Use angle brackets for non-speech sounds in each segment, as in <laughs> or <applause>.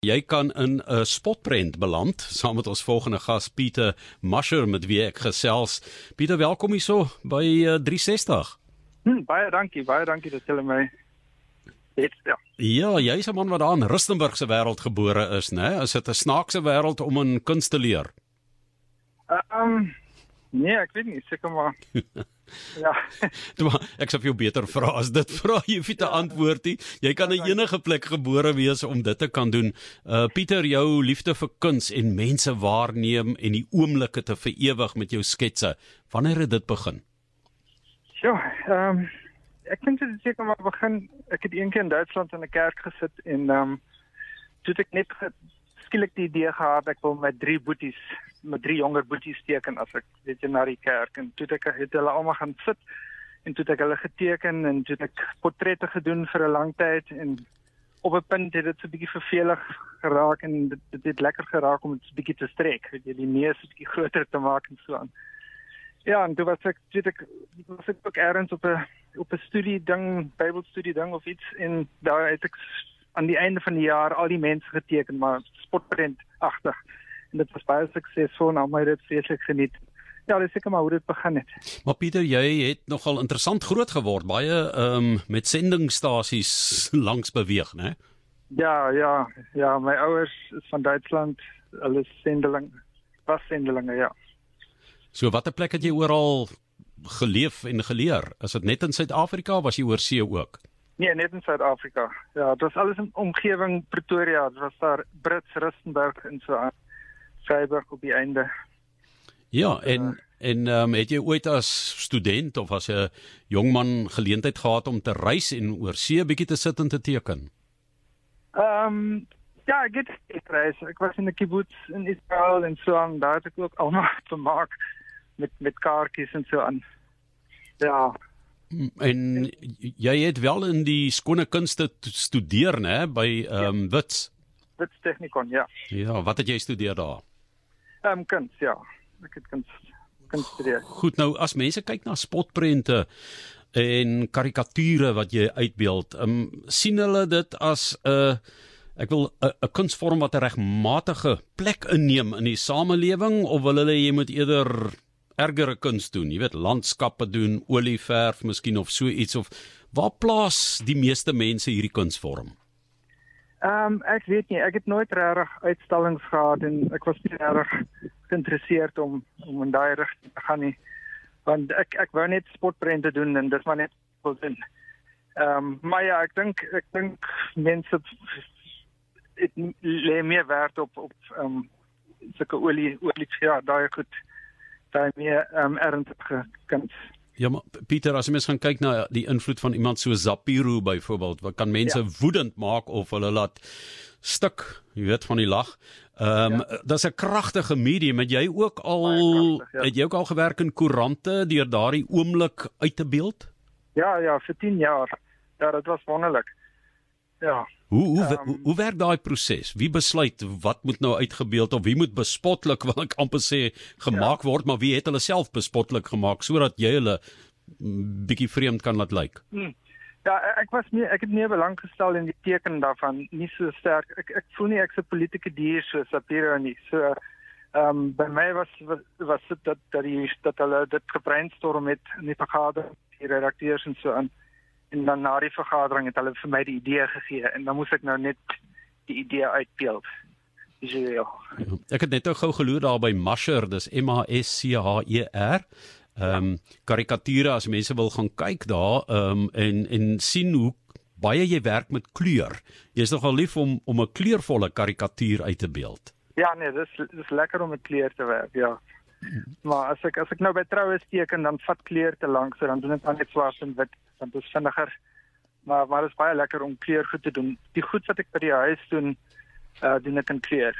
Jy kan in 'n spotprent beland saam met ons volgende gas Pieter Masher met wie ek gesels. Pieter, welkom hier so by uh, 360. Hm, baie dankie, baie dankie dat julle my het. Ja, ja jy's 'n man wat daar in Rustenburg se wêreld gebore is, né? Is dit 'n snaakse wêreld om in kuns te leer? Ehm uh, um, nee, ek weet nie, seker maar. <laughs> Ja. <laughs> Maar ek sou vir jou beter vra as dit vra jy vir te ja. antwoord nie. Jy kan in enige plek gebore wees om dit te kan doen. Uh Pieter, jou liefde vir kuns en mense waarneem en die oomblikke te verewig met jou sketse. Wanneer het dit begin? Ja, ehm um, ek dink dit seker maar begin ek het eendag in Duitsland in 'n kerk gesit en ehm um, toe ek net skielik die idee gehad ek wil met drie boeties met drie jonger boeties teken as ek weet jy na die kerk. En toe ek het hulle almal gaan sit en toe ek hulle geteken en toe ek portrette gedoen vir 'n lang tyd en op 'n punt het dit so 'n bietjie vervelig geraak en dit dit het lekker geraak om dit so 'n bietjie te strek weet jy die neus 'n bietjie groter te maak en so aan. Ja en toe was ek weet ek was ek ook eers op 'n op 'n studie ding Bybelstudie ding of iets en daar het ek aan die einde van die jaar al die mense geteken maar spotprent agtig en dit was baie suksesvol almal het dit vreeslik geniet. Ja, dis seker maar hoe dit begin het. Maar Pieter, jy het nogal interessant groot geword, baie ehm um, met sendingstasies <laughs> langs beweeg, né? Ja, ja, ja, my ouers is van Duitsland, hulle sendeling, was sendelinge, ja. So watter plek het jy oral geleef en geleer? Is dit net in Suid-Afrika of was jy oor see ook? Nee, net in Suid-Afrika. Ja, dit was alles in omgewing Pretoria, dit was daar Brits, Rustenburg en so aan. Vryburg op die einde. Ja, en uh, en um, het jy ooit as student of as 'n jong man geleentheid gehad om te reis en oor see bietjie te sit en te teken? Ehm um, ja, ek het gereis. Ek was in 'n kibbutz in Israel en so aan. Daar het ek ook almal <laughs> gemaak met met kaartjies en so aan. Ja. En jy het wel in die skone kunste studeer, né, by ehm um, ja. Wits. Wits Technikon, ja. Ja, wat het jy studeer daar? Ehm um, kuns, ja. Ek het kuns kuns gestudeer. Goed, nou as mense kyk na spotprente en karikature wat jy uitbeeld, ehm um, sien hulle dit as 'n uh, ek wil 'n kunsvorm wat 'n regmatige plek inneem in die samelewing of wil hulle jy moet eerder ergere kuns doen, jy weet landskappe doen, olieverf miskien of so iets of waar plaas die meeste mense hierdie kunsvorm? Ehm um, ek weet nie, ek het nooit regtig uitstallings gehad en ek was nie regtig geïnteresseerd om om in daai rigting te gaan nie. Want ek ek wou net sportprente doen en dis maar net wil doen. Ehm um, maar ja, ek dink ek dink mense dit lê meer werd op op ehm um, sulke olie olie ja, daai goed. Daai meer ehm um, ernstige kuns. Ja, maar Pieter, as jy mens gaan kyk na die invloed van iemand so Zapiro byvoorbeeld, wat kan mense ja. woedend maak of hulle laat stuk, jy weet van die lag. Ehm um, ja. dis 'n kragtige medium. Het jy ook al krachtig, ja. het jy ook al gewerk in koerante deur daardie oomblik uit te beeld? Ja, ja, vir 10 jaar. Ja, dit was wonderlik. Ja. Hoe hoe, um, hoe hoe werk daai proses? Wie besluit wat moet nou uitgebeeld of wie moet bespotlik <laughs> wil ek amper sê gemaak ja. word, maar wie het hulle self bespotlik gemaak sodat jy hulle bietjie vreemd kan laat lyk? Hmm. Ja, ek was nie ek het nie belang gestel in die teken daarvan nie so sterk. Ek ek voel nie ek's 'n politieke dier so Sapiro nie. So ehm um, by my was was, was dit dat dat die dat hulle dit gebrainstorm het in die vergadering, die redakteurs en so aan en dan na die vergadering het hulle vir my die idee gegee en dan moes ek nou net die idee uitbeeld. Visueel. Ja, ek het net nou gou geloer daar by Masher, dis M A S C H E R. Ehm um, karikature as mense wil gaan kyk daar ehm um, en en sien hoe baie jy werk met kleur. Jy's nogal lief om om 'n kleurvolle karikatuur uit te beeld. Ja nee, dis dis lekker om met kleur te werk, ja. Maar as ek as ek nou by troue teken dan vat kleur te lank, so dan doen ek net swart en wit, dan is vinniger. Maar maar dit is baie lekker om kleur goed te doen. Die goed wat ek by die huis doen, uh doen ek in kleur.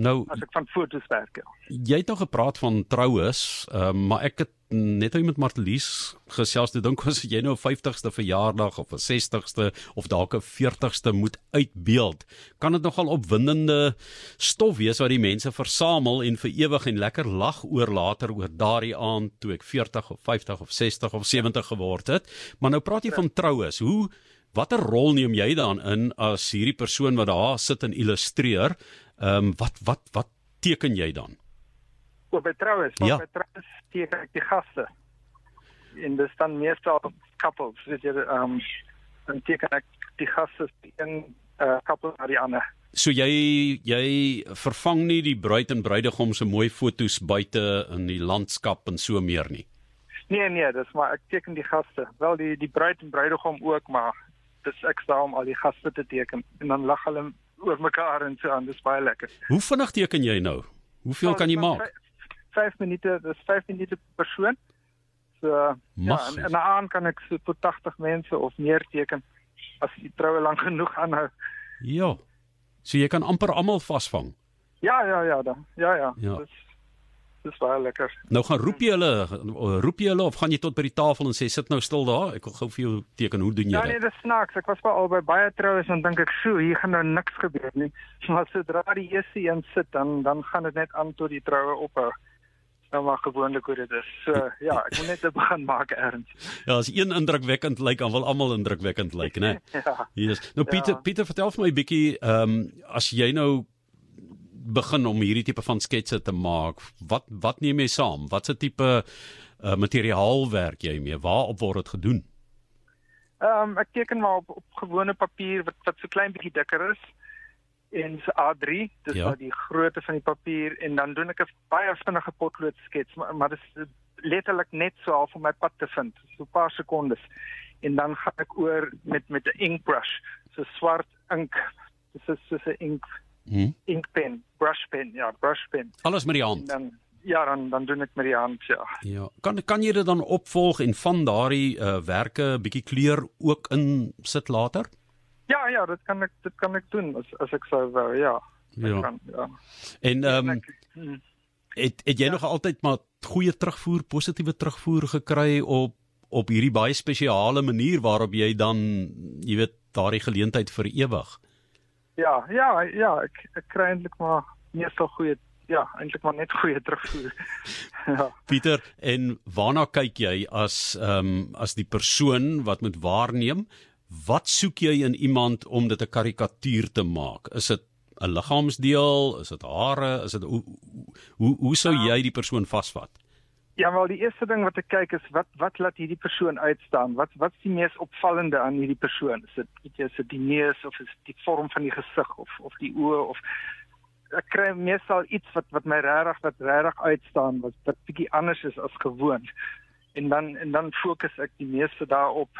Nou as ek van fotos werk. Ja. Jy het nog gepraat van troues, uh, maar ek het net met Martelies gesels te dink as jy nou 'n 50ste verjaardag of 'n 60ste of dalk 'n 40ste moet uitbeeld, kan dit nogal opwindende stof wees wat die mense versamel en vir ewig en lekker lag oor later oor daardie aand toe ek 40 of 50 of 60 of 70 geword het. Maar nou praat jy van troues. Hoe Watter rol neem jy dan in as hierdie persoon wat daar sit en illustreer? Ehm um, wat wat wat teken jy dan? Op by troues, Ja. by troues teken ek die gaste. En dis dan meestal couples, weet jy, ehm um, dan teken ek die gaste een uh, couple na die ander. So jy jy vervang nie die bruid en bruidegom se mooi foto's buite in die landskap en so meer nie. Nee nee, dis maar ek teken die gaste. Wel die die bruid en bruidegom ook, maar dis ek staan om al die gaste te teken en dan lag hulle oor mekaar en so aan. Dis baie lekker. Hoe vinnig teken jy nou? Hoeveel kan jy Nou, maak? Vyf- 5 minute, dis 5 minute per persoon. So ja, Mag. en, en aan kan ek so tot 80 mense of meer teken as die troue lank genoeg aanhou. Ja. So jy kan amper almal vasvang. Ja, ja, ja, dan. Ja, ja. Ja. Dis dis baie lekker. Nou gaan roep jy hulle, roep jy hulle of gaan jy tot by die tafel en sê sit nou stil daar? Ek wil gou vir jou teken hoe doen jy Ja, nee, dit? dis snaaks. Ek was by al by baie troues en dink ek, "Sjoe, hier gaan nou niks gebeur nie." <laughs> Maar sodra die eerste een sit, dan dan gaan dit net aan tot die troue ophou. Nou maar gewoonlik hoe dit is. So <laughs> ja, ek moet net begin maak erns. Ja, as een indrukwekkend lyk, dan wil almal indrukwekkend lyk, né? <laughs> Ja. Yes. Nou Pieter, Ja. Pieter vertel vir my 'n bietjie, ehm um, as jy nou begin om hierdie tipe van sketse te maak, wat wat neem jy saam? Watse tipe uh, materiaal werk jy mee? Waarop word dit gedoen? Ehm um, ek teken maar op, op gewone papier wat wat so klein bietjie dikker is en so A3, dis Ja. die grootte van die papier en dan doen ek 'n baie vinnige potlood skets, maar maar dis letterlik net so half om my pad te vind, so 'n paar sekondes. En dan gaan ek oor met met 'n ink brush, so swart ink. Dis is so 'n ink Hm? inkpen, brush pen, ja, brush pen. Alles met die En hand. dan ja, dan dan doen ek met die hand, ja. Ja. Kan kan jy dit dan opvolg en van daardie uh, werke 'n bietjie kleur ook in sit later? Ja, ja, dit kan ek dit kan ek doen as as ek sou wou, ja. Ja. Kan, ja. En ehm um, hmm. het het jy ja. nog altyd maar goeie terugvoer, positiewe terugvoer gekry op op hierdie baie spesiale manier waarop jy dan jy weet daardie geleentheid vir ewig. Ja, ja, ja, ek ek kry eintlik maar meestal goeie ja, eintlik maar net goeie terugvoer. <laughs> ja. Pieter, en waarna kyk jy as ehm um, as die persoon wat moet waarneem? Wat soek jy in iemand om dit 'n karikatuur te maak? Is dit 'n liggaamsdeel, is dit hare, is dit hoe hoe hoe sou jy die persoon vasvat? Ja, wel die eerste ding wat ek kyk is wat wat laat hierdie persoon uitstaan? Wat wat's die mees opvallende aan hierdie persoon? Is dit weet jy, is dit die neus of is dit die vorm van die gesig of of die oë of ek kry meestal iets wat wat my regtig wat regtig uitstaan wat wat bietjie anders is as gewoond. En dan en dan fokus ek die meeste daarop.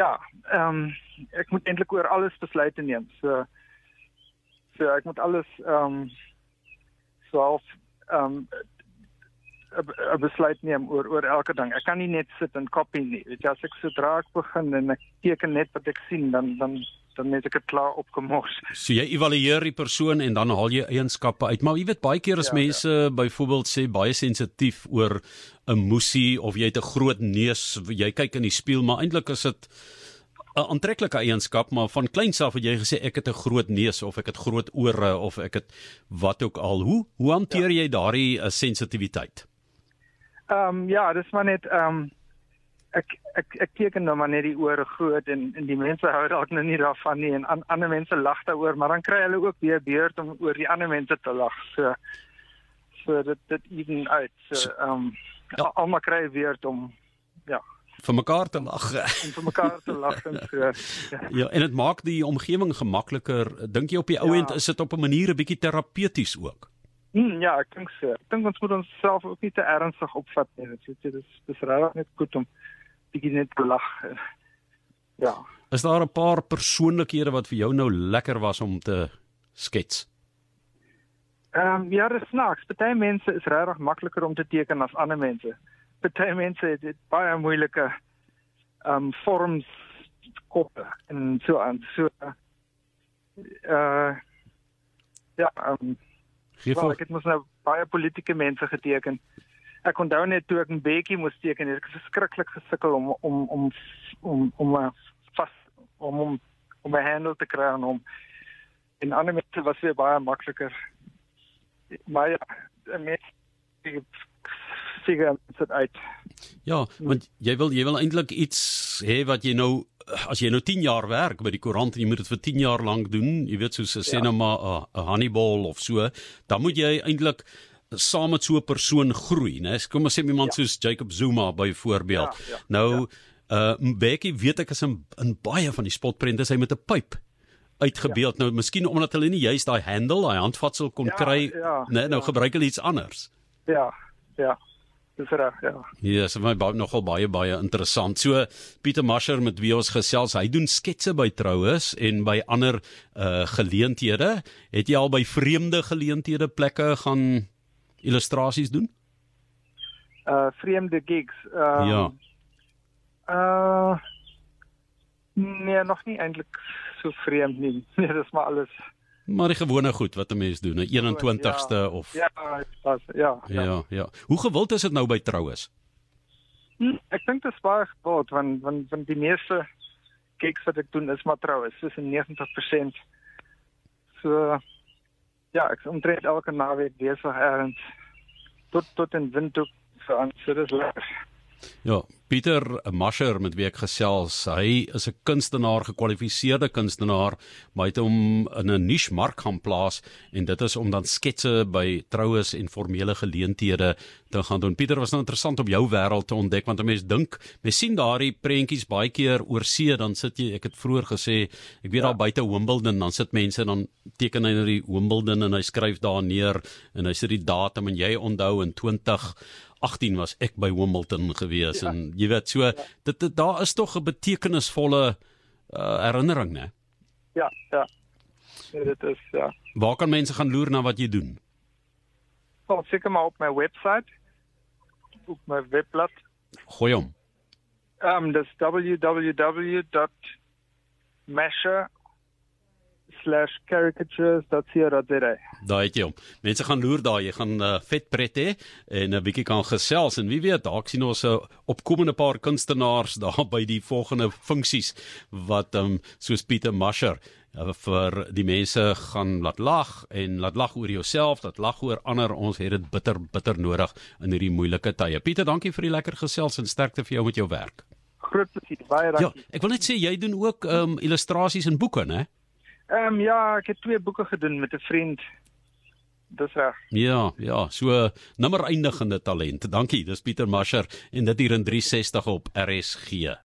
Ja, ehm um, ek moet eintlik oor alles besluite neem. So so ek moet alles ehm um, self ehm um, 'n besluit neem oor oor elke ding. Ek kan nie net sit en kopie nie. Weet jy, as ek sodra ek begin en ek teken net wat ek sien, dan dan dan het ek dit klaar opgemors. So jy evalueer die persoon en dan haal jy eienskappe uit. Maar jy weet baie keer as Ja, mense ja. byvoorbeeld sê baie sensitief oor 'n moesie of jy het 'n groot neus, jy kyk in die spieël, maar eintlik is dit 'n aantreklike eienskap, maar van kleins af het jy gesê ek het 'n groot neus of ek het groot ore of ek het wat ook al. Hoe hoe hanteer ja. jy daardie uh, sensitiwiteit? Ehm um, ja, dis maar net ehm um, ek ek ek teken nou maar net die ore groot en en die mense hou dalk nou nie daarvan nie en an, ander mense lag daaroor, maar dan kry hulle ook weer beurt om oor die ander mense te lag. So so dit dit even uit. So ehm um, Ja. almal kry beurt om ja, Vir mekaar te lag. om vir mekaar te lag en so. Ja. <laughs> ja, en dit maak die omgewing gemakliker. Dink jy op die ou Ja. end is dit op 'n manier 'n bietjie terapeuties ook? Hmm, ja, ek dink so. Ek dink ons moet onsself ook nie te ernstig opvat nie. Dit is dis regtig net goed om bietjie net te lag. Ja. Is daar 'n paar persoonlikhede wat vir jou nou lekker was om te skets? Ehm um, ja, dis snaaks. Party mense is regtig makliker om te teken as ander mense. Party mense het, het baie moeilike ehm um, vorms koppe en so aan. So uh ja, ehm um, Gee Wel, ek het mos nou baie politieke mense geteken. Ek onthou net toe ek 'n bietjie moes teken, het ek verskriklik gesukkel om om om om om vas om om om 'n handle te kry en om en ander mense was weer baie makliker. Maar ja, met die figure sit uit. Ja, want jy wil jy wil eintlik iets hê wat jy nou as jy nou 10 jaar werk by die koerant en jy moet dit vir 10 jaar lank doen, jy weet soos 'n sê nou 'n uh, Hannibal of so, dan moet jy eintlik saam met so 'n persoon groei, né? Kom ons sê iemand ja. soos Jacob Zuma byvoorbeeld. Ja, ja, nou ja. uh Mbeki weet ek is in, in baie van die spotprente hy met 'n pyp uitgebeeld. Ja. Nou miskien omdat hulle nie juist daai handle, daai handvatsel kon ja, kry, ja, né? Nou ja. gebruik hulle iets anders. Ja. Ja. Dis reg, ja. Ja, yes, my baie nogal baie baie interessant. So Pieter Masher met wie ons gesels, hy doen sketse by troues en by ander uh geleenthede. Het jy al by vreemde geleenthede plekke gaan illustrasies doen? Uh vreemde gigs. Uh Ja. Uh Nee, nog nie eintlik so vreemd nie. <laughs> Nee, dis maar alles Maar die gewone goed wat 'n mens doen, 'n 21ste ja, of Ja, pas, ja, ja. Ja, ja. Hoe gewild is dit nou by troues? Hm, ek dink dit is baie gewild want want van die meeste gigs wat ek doen is maar troues, soos 90%. So ja, ek omtrent elke naweek besig ergens tot tot in Windhoek vir aan so dis lekker. Ja, Pieter Masher met wie ek gesels, hy is 'n kunstenaar, gekwalifiseerde kunstenaar, maar hy het hom in 'n niche mark gaan plaas en dit is om dan sketse by troues en formele geleenthede te gaan doen. Pieter, was nou interessant om jou wêreld te ontdek want 'n mens dink, mens sien daardie prentjies baie keer oor see, dan sit jy, ek het vroeër gesê, ek weet ja. daar buite Wimbledon, dan sit mense dan teken hy nou die Wimbledon en hy skryf daar neer en hy sit die datum en jy onthou in 20 18 was ek by Wimbledon gewees ja. en jy weet so ja. dit, dit daar is tog 'n betekenisvolle uh, herinnering né? Ja, ja. Ja, dit is ja. Waar kan mense gaan loer na wat jy doen? Wel, seker maar op my webwerf. Op my webblad. Gooi hom. Ehm um, dis www.masher /caricatures.co.za. Daai het jy hom. Mense gaan loer daar, jy gaan uh, vet pret hê en 'n bietjie kan gesels en wie weet, dalk sien ons 'n uh, opkomende paar kunstenaars <laughs> daar by die volgende funksies wat um, soos Pieter Masher uh, vir die mense gaan laat lag en laat lag oor jouself, laat lag oor ander. Ons het dit bitter bitter nodig in hierdie moeilike tye. Pieter, dankie vir die lekker gesels en sterkte vir jou met jou werk. Groot plesier. Baie dankie. Ja, ek wil net sê jy doen ook ehm um, illustrasies en boeke, né? Ehm um, ja, ek het twee boeke gedoen met 'n vriend. Dis reg. Ja, ja, so nimmer eindigende talent. Dankie, dis Pieter Masher en dit hier in 360 op RSG.